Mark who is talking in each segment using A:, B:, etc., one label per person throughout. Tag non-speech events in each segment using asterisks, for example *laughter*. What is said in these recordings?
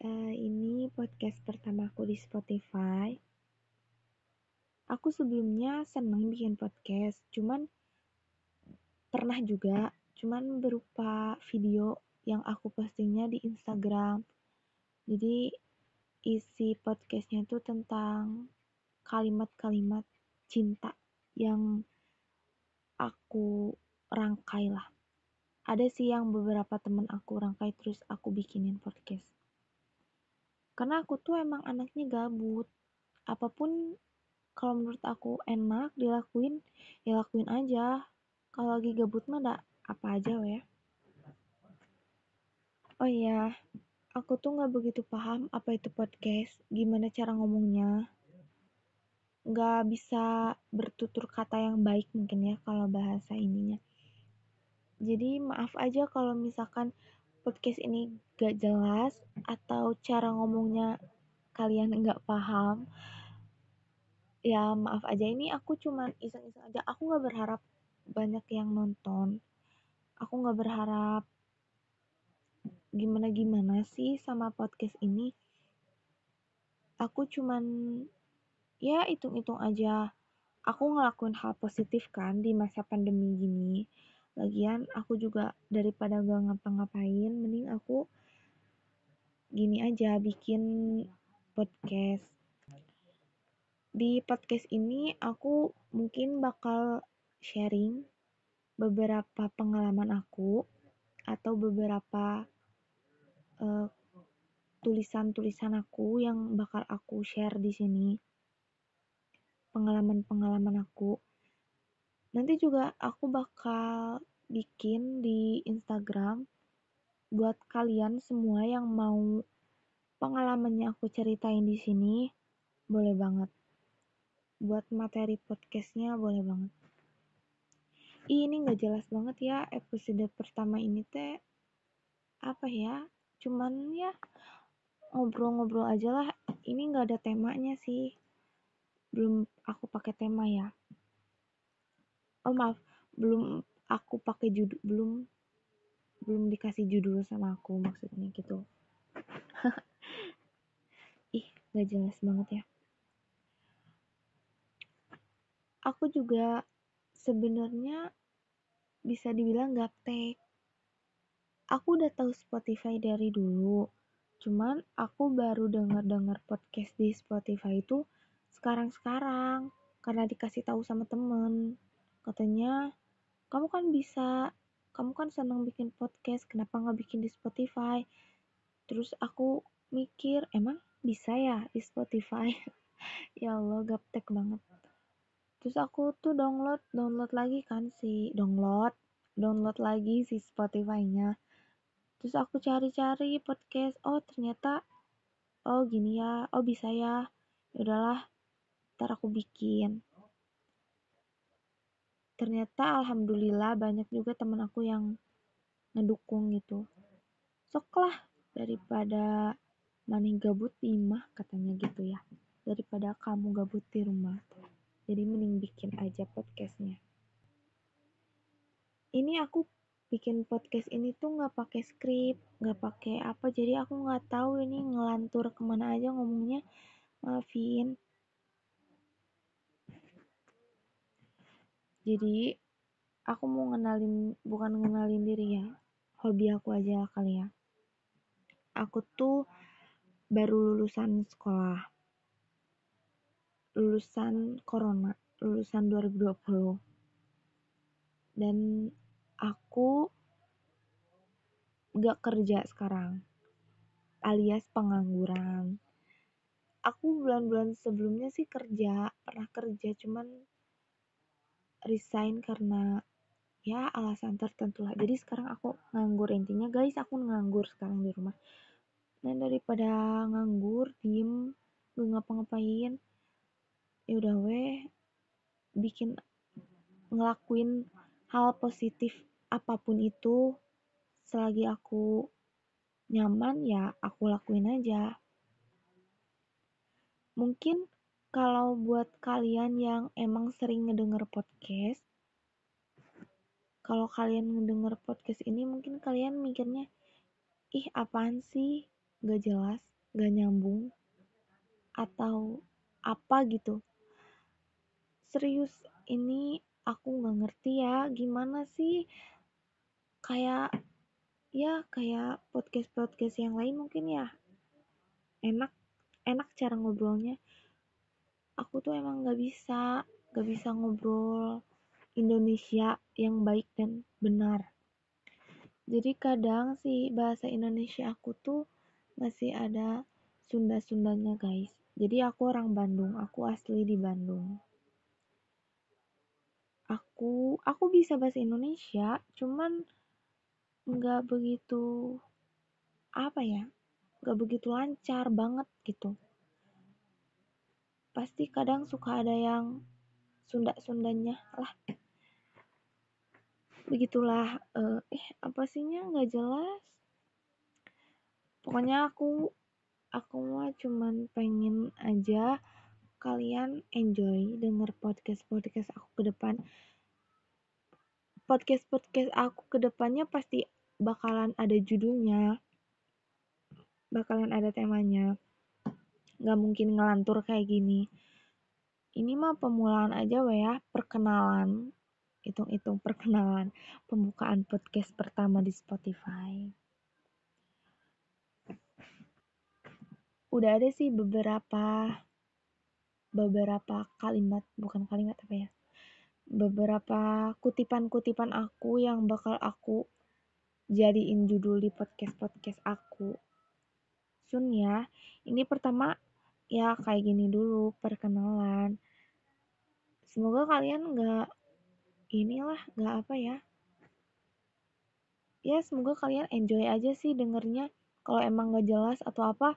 A: uh, ini podcast pertamaku di Spotify. Aku sebelumnya seneng bikin podcast, cuman pernah juga, cuman berupa video yang aku postingnya di Instagram. Jadi isi podcastnya itu tentang kalimat-kalimat cinta yang aku rangkai lah. Ada sih yang beberapa temen aku rangkai terus aku bikinin podcast karena aku tuh emang anaknya gabut. Apa pun kalau menurut aku enak dilakuin ya lakuin aja. Kalau lagi gabut mah gak apa aja ya oh iya aku tuh nggak begitu paham apa itu podcast gimana cara ngomongnya. Nggak bisa bertutur kata yang baik mungkin ya kalau bahasa ininya. Jadi maaf aja kalau misalkan podcast ini gak jelas atau cara ngomongnya kalian nggak paham ya maaf aja. Ini aku cuman iseng-iseng aja. Aku nggak berharap banyak yang nonton. Aku nggak berharap gimana gimana sih sama podcast ini. Aku cuman ya hitung-hitung aja. Aku ngelakuin hal positif kan di masa pandemi gini lagian aku juga daripada gak ngapa-ngapain mending aku gini aja bikin podcast. Di podcast ini aku mungkin bakal sharing beberapa pengalaman aku atau beberapa uh, tulisan-tulisan aku yang bakal aku share di sini. Pengalaman-pengalaman aku. Nanti juga aku bakal bikin di Instagram buat kalian semua yang mau pengalamannya aku ceritain di sini boleh banget. Buat materi podcastnya boleh banget. Ih, ini nggak jelas banget ya episode pertama ini teh apa ya? Cuman ya ngobrol-ngobrol aja lah. Ini nggak ada temanya sih. Belum aku pakai tema ya. Oh maaf. Belum aku pakai judul belum belum dikasih judul sama aku maksudnya gitu. *laughs* Ih gak jelas banget ya. Aku juga sebenarnya bisa dibilang gaptek aku udah tahu Spotify dari dulu cuman aku baru denger-denger podcast di Spotify itu sekarang-sekarang karena dikasih tahu sama temen. Katanya kamu kan bisa kamu kan senang bikin podcast kenapa nggak bikin di Spotify? Terus aku mikir emang bisa ya di Spotify? *laughs* Ya Allah gaptek banget. Terus aku tuh download download lagi kan si download download lagi si Spotify-nya. Terus aku cari-cari podcast oh ternyata oh gini ya oh bisa ya, ya udahlah ntar aku bikin ternyata alhamdulillah banyak juga temen aku yang ngedukung gitu. Sok lah daripada maning gabut di rumah katanya gitu ya. Daripada kamu gabut di rumah. Jadi mending bikin aja podcastnya. Ini aku bikin podcast ini tuh nggak pakai skrip nggak pakai apa. Jadi aku nggak tahu ini ngelantur ke mana aja ngomongnya. Maafin jadi aku mau ngenalin bukan ngenalin diri ya hobi aku aja kali ya. Aku tuh baru lulusan sekolah. Lulusan corona lulusan 2020 dan aku gak kerja sekarang alias pengangguran. Aku bulan-bulan sebelumnya sih kerja pernah kerja cuman resign karena ya alasan tertentu lah. Jadi sekarang aku nganggur. Intinya guys aku nganggur sekarang di rumah. Dan daripada nganggur diem gak ngapa-ngapain ya udah weh bikin ngelakuin hal positif apa pun itu selagi aku nyaman ya aku lakuin aja. Mungkin kalau buat kalian yang emang sering ngedenger podcast, kalau kalian ngedenger podcast ini mungkin kalian mikirnya, ih apaan sih, gak jelas. gak nyambung atau apa gitu. Serius ini aku gak ngerti ya gimana sih? Kayak ya kayak podcast podcast yang lain mungkin ya. Enak enak cara ngobrolnya aku tuh emang gak bisa gak bisa ngobrol Indonesia yang baik dan benar. Jadi kadang sih bahasa Indonesia aku tuh masih ada Sunda-Sundanya guys. Jadi aku orang Bandung aku asli di Bandung. Aku aku bisa bahasa Indonesia cuman nggak begitu apa ya nggak begitu lancar banget gitu pasti kadang suka ada yang Sunda-Sundanya lah. Begitulah eh apa sihnya? Nggak jelas. Pokoknya aku aku mah cuman pengen aja kalian enjoy denger podcast podcast aku ke depan. Podcast podcast aku ke depannya pasti bakalan ada judulnya bakalan ada temanya nggak mungkin ngelantur kayak gini. Ini mah pemulaan aja wa ya. Perkenalan. Hitung-hitung perkenalan. Pembukaan podcast pertama di Spotify. Udah ada sih beberapa beberapa kalimat. Bukan kalimat apa ya? Beberapa kutipan-kutipan aku yang bakal aku jadiin judul di podcast-podcast aku. Sun ya, ini pertama ya kayak gini dulu perkenalan. Semoga kalian nggak inilah nggak apa ya. Ya semoga kalian enjoy aja sih dengernya. Kalau emang nggak jelas atau apa,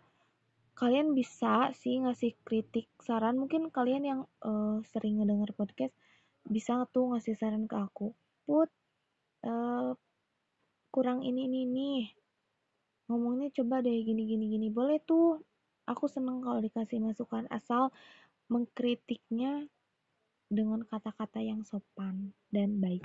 A: kalian bisa sih ngasih kritik saran. Mungkin kalian yang uh, sering ngedenger podcast bisa tuh ngasih saran ke aku put uh, kurang ini ini nih ngomongnya coba deh gini gini gini boleh tuh aku seneng kalau dikasih masukan asal mengkritiknya dengan kata-kata yang sopan dan baik.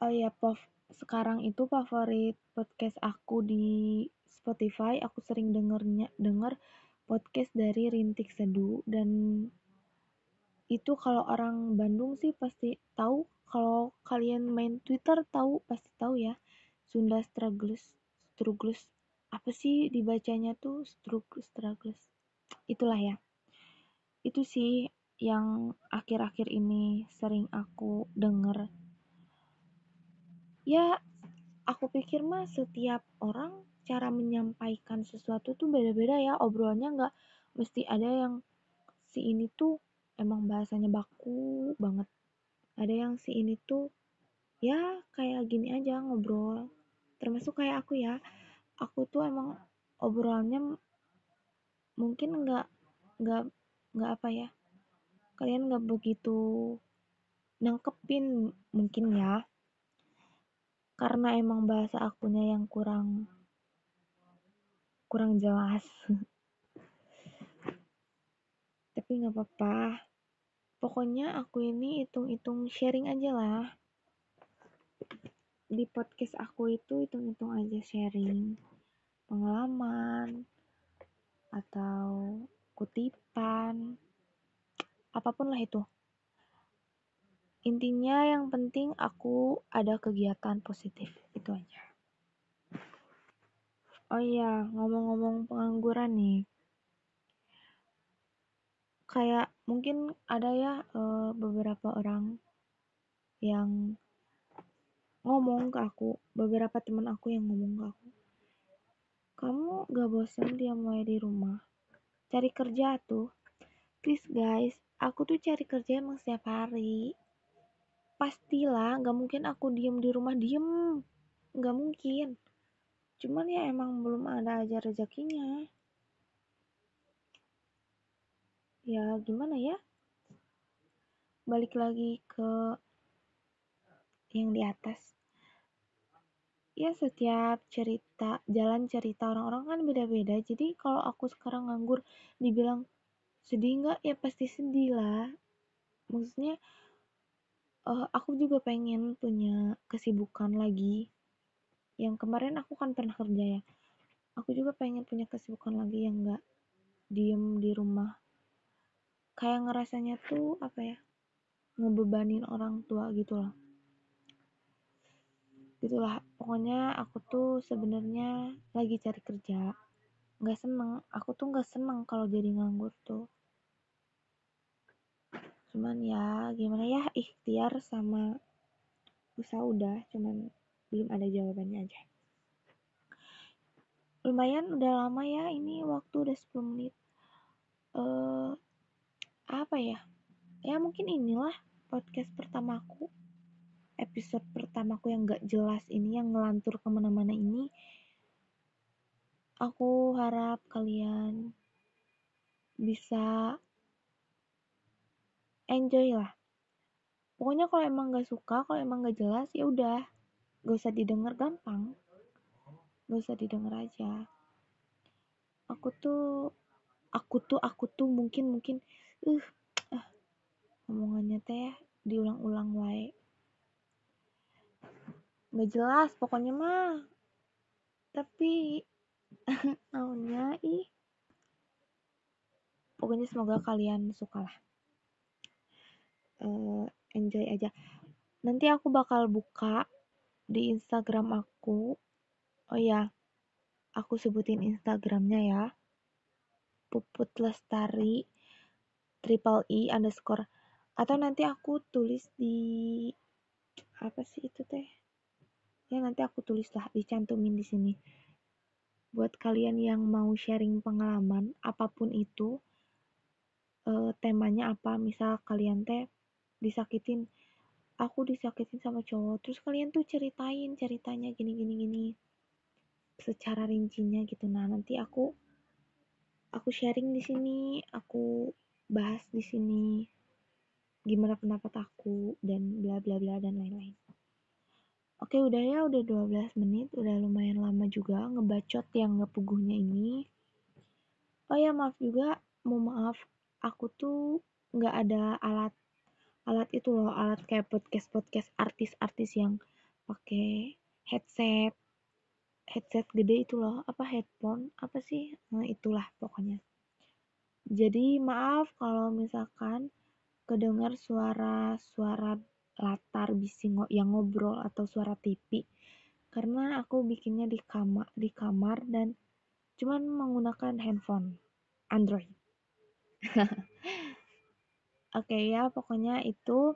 A: Oh ya pov sekarang itu favorit podcast aku di Spotify. Aku sering dengernya denger podcast dari Rintik Seduh dan itu kalau orang Bandung sih pasti tahu. Kalau kalian main Twitter tahu pasti tahu ya. Sunda Struggles Struggles apa sih dibacanya tuh Struggles Struggles itulah ya. Itu sih yang akhir-akhir ini sering aku denger. Ya aku pikir mah setiap orang cara menyampaikan sesuatu tuh beda-beda ya. Obrolannya nggak mesti ada yang si ini tuh emang bahasanya baku banget. Ada yang si ini tuh ya kayak gini aja ngobrol. Termasuk kayak aku ya aku tuh emang obrolannya mungkin nggak nggak nggak apa ya kalian nggak begitu nangkepin mungkin ya. Karena emang bahasa akunya yang kurang kurang jelas. *laughs* Tapi nggak apa-apa. Pokoknya aku ini hitung-hitung sharing aja lah. Di podcast aku itu hitung-hitung aja sharing pengalaman atau kutipan apa pun lah itu. Intinya yang penting aku ada kegiatan positif itu aja. Oh iya ngomong-ngomong pengangguran nih. Kayak mungkin ada ya uh, beberapa orang yang ngomong ke aku beberapa teman aku yang ngomong ke aku kamu gak bosan dia mulai di rumah? Cari kerja tuh. Please guys aku tuh cari kerja emang setiap hari. Pastilah gak mungkin aku diem di rumah diem. Gak mungkin. Cuman ya emang belum ada aja rezekinya. Ya gimana ya? Balik lagi ke yang di atas ya setiap cerita jalan cerita orang-orang kan beda-beda. Jadi kalau aku sekarang nganggur dibilang sedih nggak? Ya pasti sedih lah. Maksudnya uh, aku juga pengen punya kesibukan lagi. Yang kemarin aku kan pernah kerja ya. Aku juga pengen punya kesibukan lagi yang nggak diem di rumah. Kayak ngerasanya tuh apa ya ngebebanin orang tua gitu loh gitulah. Pokoknya aku tuh sebenarnya lagi cari kerja nggak seneng. Aku tuh nggak seneng kalau jadi nganggur tuh. Cuman ya gimana ya ikhtiar sama usaha udah cuman belum ada jawabannya aja. Lumayan udah lama ya ini waktu udah 10 menit. Uh, apa ya? Ya mungkin inilah podcast pertamaku episode pertamaku yang gak jelas ini yang ngelantur ke mana-mana ini aku harap kalian bisa enjoy lah. Pokoknya kalau emang gak suka kalau emang gak jelas ya udah. Gak usah didengar gampang. Gak usah didengar aja. Aku tuh aku tuh aku tuh mungkin mungkin uh, uh ngomongannya teh diulang-ulang wae nggak jelas pokoknya mah. Tapi *laughs* naunya ih. Pokoknya semoga kalian suka lah uh, enjoy aja. Nanti aku bakal buka di Instagram aku. Oh ya aku sebutin Instagramnya ya. Puput lestari triple e underscore. Atau nanti aku tulis di apa sih itu teh ya nanti aku tulis lah dicantumin di sini. Buat kalian yang mau sharing pengalaman apa pun itu uh, temanya apa misal kalian teh disakitin aku disakitin sama cowok terus kalian tuh ceritain ceritanya gini gini gini secara rincinya gitu. Nah nanti aku aku sharing di sini aku bahas di sini gimana pendapat aku dan bla bla bla dan lain-lain oke udah ya udah 12 menit udah lumayan lama juga ngebacot yang ngepuguhnya ini. Oh ya maaf juga mau maaf aku tuh nggak ada alat alat itu loh alat kayak podcast podcast artis-artis yang pakai headset headset gede itu loh apa headphone apa sih nah itulah pokoknya. Jadi maaf kalau misalkan kedengar suara-suara latar bising yang ngobrol atau suara TV karena aku bikinnya di kamar di kamar dan cuman menggunakan handphone Android *laughs* oke okay, ya pokoknya itu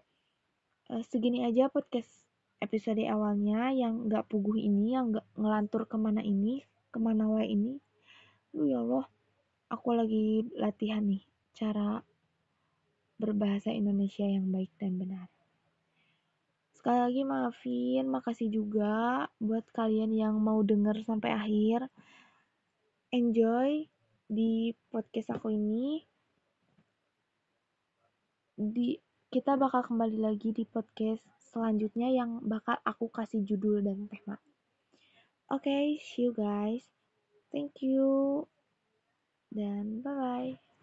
A: uh, segini aja podcast episode awalnya yang gak puguh ini, yang gak ngelantur ke mana ini, ke mana wae ini. Lu ya Allah, aku lagi latihan nih cara berbahasa Indonesia yang baik dan benar. Sekali lagi maafin, makasih juga buat kalian yang mau denger sampai akhir. Enjoy di podcast aku ini. Di kita bakal kembali lagi di podcast selanjutnya yang bakal aku kasih judul dan tema. Oke, okay, see you guys. Thank you. Dan bye-bye.